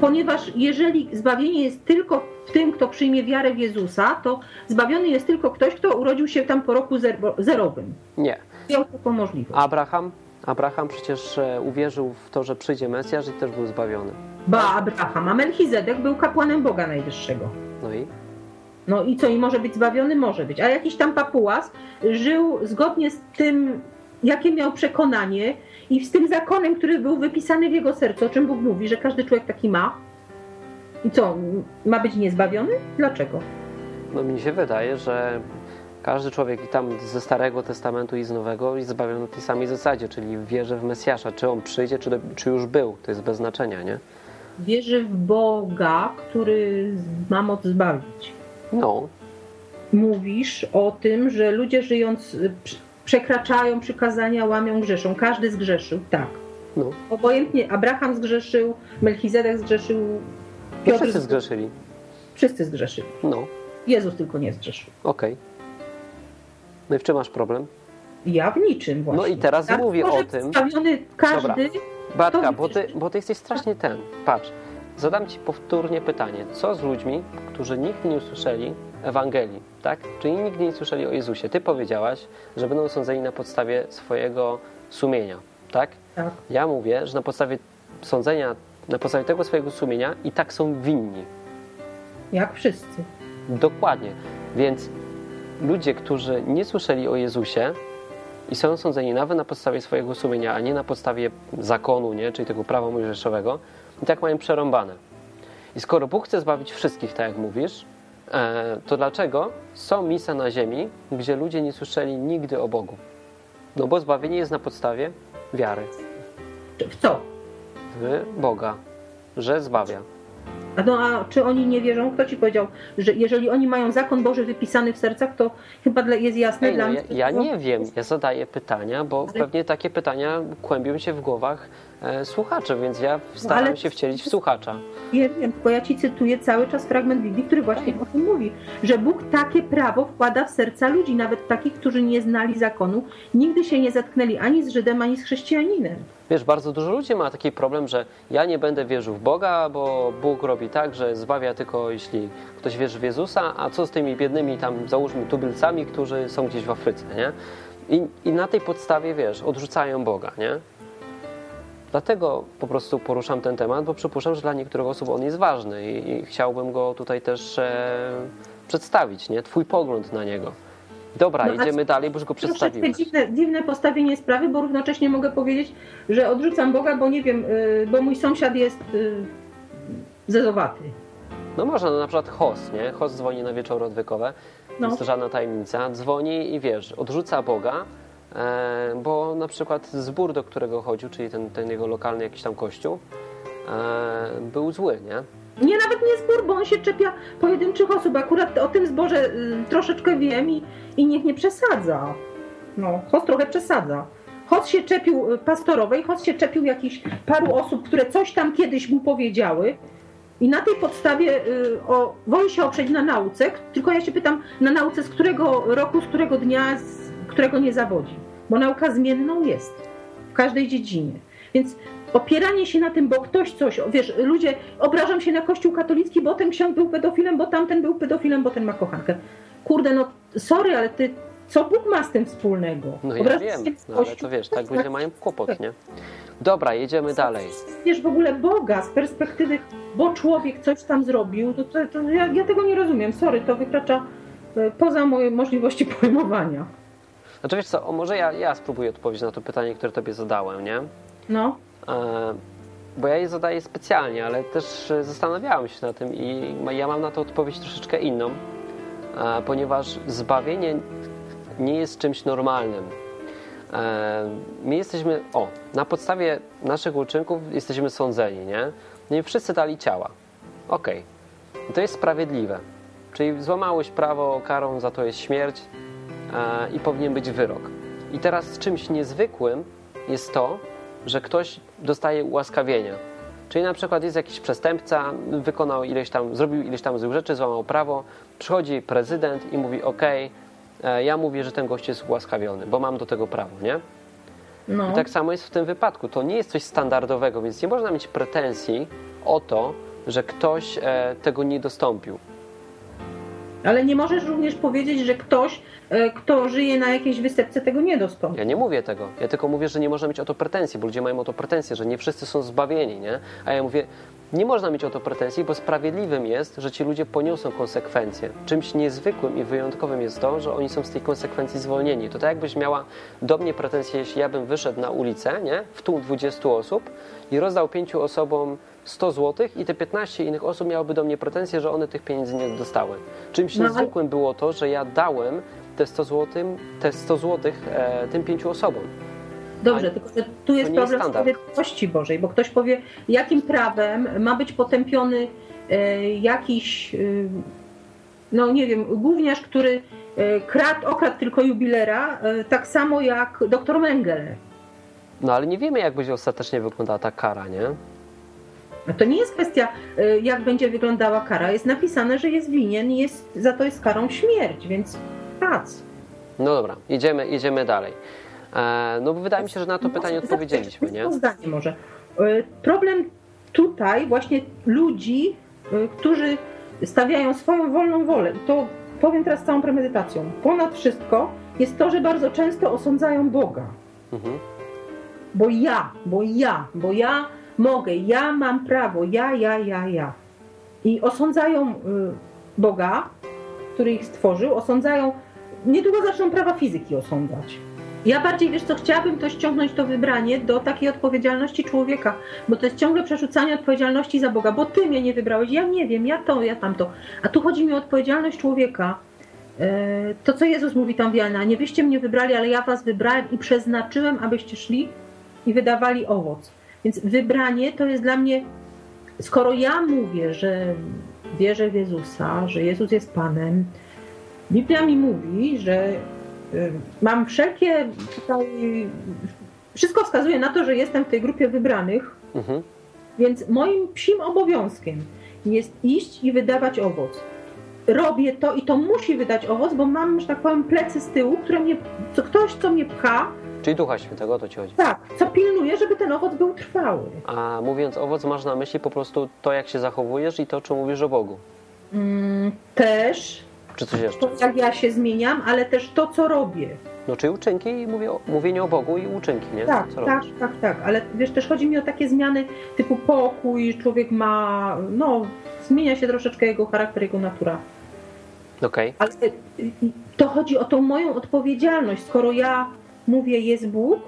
ponieważ jeżeli zbawienie jest tylko w tym, kto przyjmie wiarę w Jezusa, to zbawiony jest tylko ktoś, kto urodził się tam po roku zero- zerowym. Nie. Miał taką możliwość. Abraham, Abraham przecież e, uwierzył w to, że przyjdzie Mesjasz i też był zbawiony. Ba Abraham, a Melchizedek był kapłanem Boga Najwyższego. No i? No i co, i może być zbawiony? Może być. A jakiś tam papułas żył zgodnie z tym, jakie miał przekonanie i z tym zakonem, który był wypisany w jego sercu, o czym Bóg mówi, że każdy człowiek taki ma. I co, ma być niezbawiony? Dlaczego? No mi się wydaje, że każdy człowiek i tam ze Starego Testamentu i z Nowego jest zbawiony na tej samej zasadzie, czyli wierzy w Mesjasza. Czy on przyjdzie, czy, do, czy już był, to jest bez znaczenia, nie? Wierzy w Boga, który ma moc zbawić. No, Mówisz o tym, że ludzie żyjąc y, prz- przekraczają przykazania, łamią, grzeszą. Każdy zgrzeszył, tak. no. Obojętnie Abraham zgrzeszył, Melchizedek zgrzeszył, no Piotr wszyscy zgrzeszyli. Wszyscy zgrzeszyli. No, Jezus tylko nie zgrzeszył. okej. No i w czym masz problem? Ja w niczym właśnie. No i teraz Tak, mówię o tym. Każdy. Dobra. Bartka, bo ty, bo ty jesteś strasznie ten. Patrz, zadam ci powtórnie pytanie. Co z ludźmi, którzy nigdy nie usłyszeli Ewangelii, tak? Czyli nigdy nie słyszeli o Jezusie. Ty powiedziałaś, że będą sądzeni na podstawie swojego sumienia, tak? Tak. Ja mówię, że na podstawie sądzenia, na podstawie tego swojego sumienia i tak są winni. Jak wszyscy. Dokładnie. Więc ludzie, którzy nie słyszeli o Jezusie i są sądzeni nawet na podstawie swojego sumienia, a nie na podstawie zakonu, nie? czyli tego prawa mojżeszowego, i tak mają przerąbane. I skoro Bóg chce zbawić wszystkich, tak jak mówisz, e, to dlaczego są miejsca na ziemi, gdzie ludzie nie słyszeli nigdy o Bogu? No bo zbawienie jest na podstawie wiary W co? w Boga, że zbawia. A, no, a czy oni nie wierzą? Kto ci powiedział, że jeżeli oni mają zakon Boży wypisany w sercach, to chyba dla, jest jasne Ej, dla no, mnie. ja, ja nie wiem, ja zadaję pytania, bo Ale- pewnie takie pytania kłębią się w głowach e, słuchaczy, więc ja staram ale- się wcielić w słuchacza. Nie wiem, tylko ja ci cytuję cały czas fragment Biblii, który właśnie o tym mówi, że Bóg takie prawo wkłada w serca ludzi, nawet takich, którzy nie znali zakonu, nigdy się nie zetknęli ani z Żydem, ani z chrześcijaninem. Wiesz, bardzo dużo ludzi ma taki problem, że ja nie będę wierzył w Boga, bo Bóg robi tak, że zbawia tylko jeśli ktoś wierzy w Jezusa, a co z tymi biednymi tam, załóżmy, tubylcami, którzy są gdzieś w Afryce, nie? I, I na tej podstawie, wiesz, odrzucają Boga, nie? Dlatego po prostu poruszam ten temat, bo przypuszczam, że dla niektórych osób on jest ważny i, i chciałbym go tutaj też e, przedstawić, nie? Twój pogląd na niego. Dobra, No, dalej, bo już go Troszeczkę przedstawiłem. dziwne, dziwne postawienie sprawy, bo równocześnie mogę powiedzieć, że odrzucam Boga, bo nie wiem, y, bo mój sąsiad jest y, zezowaty. No można, no na przykład host, nie? Host dzwoni na wieczory odwykowe, No. jest to żadna tajemnica. Dzwoni i wiesz, odrzuca Boga, e, bo na przykład zbór, do którego chodził, czyli ten, ten jego lokalny jakiś tam kościół, e, był zły, nie? Nie, nawet nie zbór, bo on się czepia pojedynczych osób. Akurat o tym zborze y, troszeczkę wiem i, i niech nie przesadza. No, Host trochę przesadza. Host się czepił y, pastorowej, Host się czepił jakichś paru osób, które coś tam kiedyś mu powiedziały. I na tej podstawie y, o, woli się oprzeć na nauce, tylko ja się pytam, na nauce z którego roku, z którego dnia, z którego nie zawodzi. Bo nauka zmienną jest w każdej dziedzinie. Więc opieranie się na tym, bo ktoś coś, wiesz, ludzie obrażam się na Kościół katolicki, bo ten ksiądz był pedofilem, bo tamten był pedofilem, bo ten ma kochankę. Kurde, no sorry, ale ty, co Bóg ma z tym wspólnego? No ja Obrażasz wiem, no, ale to wiesz, tak ludzie mają kłopot, nie? Dobra, jedziemy dalej. Wiesz, w ogóle Boga z perspektywy, bo człowiek coś tam zrobił, to, to, to ja, ja tego nie rozumiem, sorry, to wykracza e, poza moje możliwości pojmowania. Znaczy wiesz co, o, może ja, ja spróbuję odpowiedzieć na to pytanie, które tobie zadałem, nie? No, bo ja je zadaję specjalnie, ale też e, zastanawiałem się na tym i ja mam na to odpowiedź troszeczkę inną, e, ponieważ zbawienie nie jest czymś normalnym. E, My jesteśmy, o, na podstawie naszych uczynków jesteśmy sądzeni, nie? No i wszyscy dali ciała. Okej. I To jest sprawiedliwe. Czyli złamałeś prawo, karą za to jest śmierć e, i powinien być wyrok. I teraz czymś niezwykłym jest to, że ktoś dostaje ułaskawienia. Czyli na przykład jest jakiś przestępca, wykonał ileś tam, zrobił ileś tam złych rzeczy, złamał prawo, przychodzi prezydent i mówi: OK, ja mówię, że ten gość jest ułaskawiony, bo mam do tego prawo, nie? no. I tak samo jest w tym wypadku. To nie jest coś standardowego, więc nie można mieć pretensji o to, że ktoś e, tego nie dostąpił. Ale nie możesz również powiedzieć, że ktoś, e, kto żyje na jakiejś wysepce, tego nie dostąpi. Ja nie mówię tego. Ja tylko mówię, że nie można mieć o to pretensji, bo ludzie mają o to pretensje, że nie wszyscy są zbawieni, nie? A ja mówię, nie można mieć o to pretensji, bo sprawiedliwym jest, że ci ludzie poniosą konsekwencje. Czymś niezwykłym i wyjątkowym jest to, że oni są z tej konsekwencji zwolnieni. To tak jakbyś miała do mnie pretensje, jeśli ja bym wyszedł na ulicę, nie? W tłum 20 osób i rozdał pięciu osobom 100 zł i te 15 innych osób miałoby do mnie pretensje, że one tych pieniędzy nie dostały. Czymś No, niezwykłym było to, że ja dałem te 100 zł, te 100 zł e, tym pięciu osobom. Dobrze, Ale tylko że tu jest jest problem standard. sprawiedliwości Bożej, bo ktoś powie, jakim prawem ma być potępiony e, jakiś, e, no nie wiem, gówniarz, który e, kradł, okradł tylko jubilera, e, tak samo jak doktor Mengele. No ale nie wiemy, jak będzie ostatecznie wyglądała ta kara, nie? To nie jest kwestia, e, jak będzie wyglądała kara. Jest napisane, że jest winien i jest, za to jest karą śmierć, więc patrz. No dobra, jedziemy, jedziemy dalej. E, no bo wydaje mi się, że na to pytanie odpowiedzieliśmy, nie? zdanie może. E, Problem tutaj właśnie ludzi, e, którzy stawiają swoją wolną wolę. I to powiem teraz z całą premedytacją. Ponad wszystko jest to, że bardzo często osądzają Boga. Mhm. Bo ja, bo ja, bo ja mogę, ja mam prawo, ja, ja, ja, ja. I osądzają y, Boga, który ich stworzył, osądzają, niedługo zaczną prawa fizyki osądzać. Ja bardziej, wiesz co, chciałabym to ściągnąć to wybranie do takiej odpowiedzialności człowieka, bo to jest ciągle przerzucanie odpowiedzialności za Boga, bo ty mnie nie wybrałeś, ja nie wiem, ja to, ja tamto. A tu chodzi mi o odpowiedzialność człowieka. E, To, co Jezus mówi tam w Jana, nie wyście mnie wybrali, ale ja was wybrałem i przeznaczyłem, abyście szli i wydawali owoc. Więc wybranie to jest dla mnie, skoro ja mówię, że wierzę w Jezusa, że Jezus jest Panem, Biblia mi mówi, że mam wszelkie tutaj. Wszystko wskazuje na to, że jestem w tej grupie wybranych, Mhm. więc moim psim obowiązkiem jest iść i wydawać owoc. Robię to i to musi wydać owoc, bo mam, że tak powiem, plecy z tyłu, które mnie, co, ktoś, co mnie pcha, Czyli Ducha Świętego, o to ci chodzi. tak, co pilnuje, żeby ten owoc był trwały. A mówiąc owoc, masz na myśli po prostu to, jak się zachowujesz i to, czy mówisz o Bogu. Mm, też Czy coś jeszcze? to, jak ja się zmieniam, ale też to, co robię. No czyli uczynki i mówię mówienie o Bogu i uczynki, nie? Tak, Co tak, robisz? tak, tak, ale wiesz, też chodzi mi o takie zmiany typu pokój, człowiek ma, no, zmienia się troszeczkę jego charakter, jego natura. Okej. Ale y, y, to chodzi o tą moją odpowiedzialność. Skoro ja mówię jest Bóg,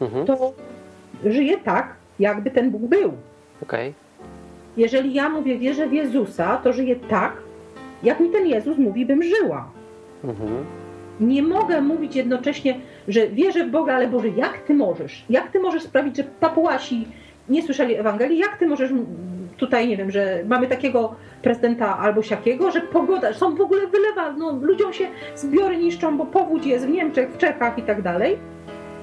Mhm. to żyję tak, jakby ten Bóg był. Okej. Jeżeli ja mówię wierzę w Jezusa, to żyję tak, jak mi ten Jezus mówi, bym żyła. Mhm. Nie mogę mówić jednocześnie, że wierzę w Boga, ale Boże, jak Ty możesz? Jak Ty możesz sprawić, że papułasi nie słyszeli Ewangelii? Jak Ty możesz tutaj, nie wiem, że mamy takiego prezydenta albo siakiego, że pogoda, że są w ogóle wylewa, no ludziom się zbiory niszczą, bo powódź jest w Niemczech, w Czechach i tak dalej.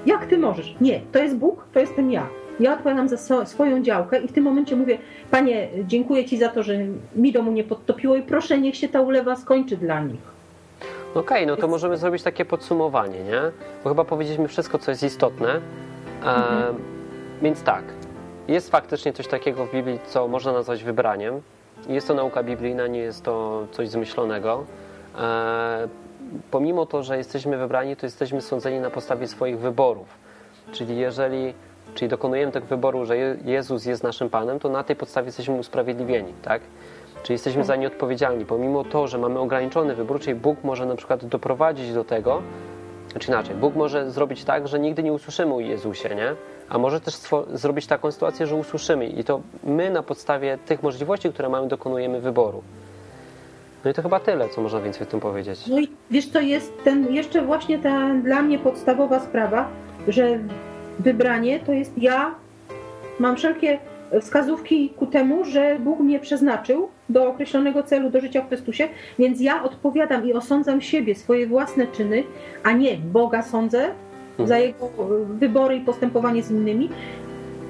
Jak Ty możesz? Nie, to jest Bóg, to jestem ja. Ja odpowiadam za so, swoją działkę i w tym momencie mówię, Panie, dziękuję Ci za to, że mi domu nie podtopiło i proszę, niech się ta ulewa skończy dla nich. Okej, no to możemy zrobić takie podsumowanie, nie? Bo chyba powiedzieliśmy wszystko, co jest istotne. E, Mhm. Więc tak, jest faktycznie coś takiego w Biblii, co można nazwać wybraniem. Jest to nauka biblijna, nie jest to coś zmyślonego. E, pomimo to, że jesteśmy wybrani, to jesteśmy sądzeni na podstawie swoich wyborów. Czyli jeżeli czyli dokonujemy tego wyboru, że Je- Jezus jest naszym Panem, to na tej podstawie jesteśmy usprawiedliwieni, tak? Czyli jesteśmy za nie odpowiedzialni, pomimo to, że mamy ograniczony wybór, czyli Bóg może na przykład doprowadzić do tego, czy inaczej, Bóg może zrobić tak, że nigdy nie usłyszymy o Jezusie, nie? A może też zrobić taką sytuację, że usłyszymy i to my na podstawie tych możliwości, które mamy, dokonujemy wyboru. No i to chyba tyle, co można więcej o tym powiedzieć. No i wiesz, to jest ten jeszcze właśnie ta dla mnie podstawowa sprawa, że wybranie to jest ja mam wszelkie wskazówki ku temu, że Bóg mnie przeznaczył do określonego celu, do życia w Chrystusie, więc ja odpowiadam i osądzam siebie, swoje własne czyny, a nie Boga sądzę za jego y, wybory i postępowanie z innymi.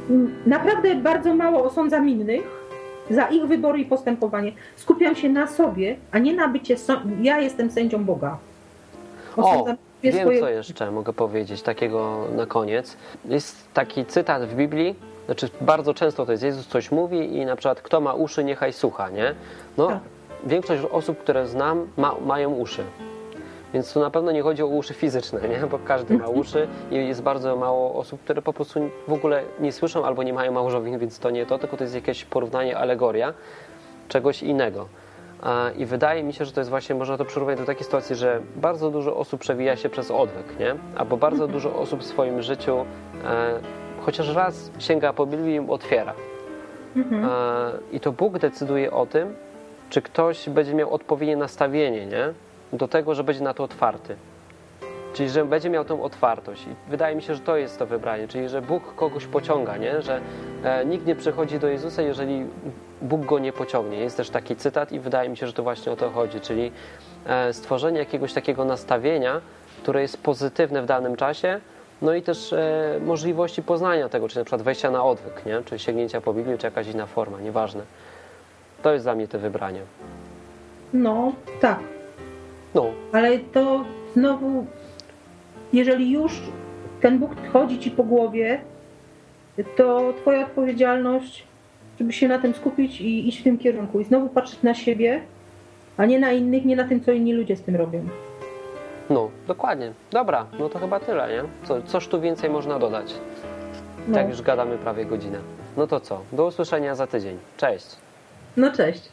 Mm, Naprawdę bardzo mało osądzam innych za ich wybory i postępowanie. Skupiam się na sobie, a nie na bycie. są- Ja jestem sędzią Boga. O, Osądzam siebie wiem swoje- co jeszcze mogę powiedzieć takiego na koniec. Jest taki cytat w Biblii, znaczy bardzo często to jest Jezus coś mówi i na przykład kto ma uszy, niechaj słucha, nie? No, Tak. większość osób, które znam, ma, mają uszy. Więc tu na pewno nie chodzi o uszy fizyczne, nie? bo każdy ma uszy i jest bardzo mało osób, które po prostu w ogóle nie słyszą albo nie mają małżowin, więc to nie to, tylko to jest jakieś porównanie, alegoria czegoś innego. I wydaje mi się, że to jest właśnie, można to przyrównać do takiej sytuacji, że bardzo dużo osób przewija się przez odwyk, nie? Albo bardzo dużo osób w swoim życiu e, chociaż raz sięga po Biblię i ją otwiera. Mhm. E, I to Bóg decyduje o tym, czy ktoś będzie miał odpowiednie nastawienie, nie? Do tego, że będzie na to otwarty. Czyli, że będzie miał tą otwartość. I wydaje mi się, że to jest to wybranie. Czyli, że Bóg kogoś pociąga, nie? Że e, nikt nie przychodzi do Jezusa, jeżeli Bóg go nie pociągnie. Jest też taki cytat i wydaje mi się, że to właśnie o to chodzi. Czyli e, stworzenie jakiegoś takiego nastawienia, które jest pozytywne w danym czasie, no i też e, możliwości poznania tego, czy na przykład wejścia na odwyk, nie? czy sięgnięcia po Biblię, czy jakaś inna forma, nieważne. To jest dla mnie to wybranie. No, tak. No, Ale to znowu, jeżeli już ten Bóg chodzi ci po głowie, to twoja odpowiedzialność, żeby się na tym skupić i iść w tym kierunku. I znowu patrzeć na siebie, a nie na innych, nie na tym, co inni ludzie z tym robią. No, dokładnie. Dobra, no to chyba tyle, nie? Co, coż tu więcej można dodać? No, Tak już gadamy prawie godzinę. No to co? Do usłyszenia za tydzień. Cześć! no cześć.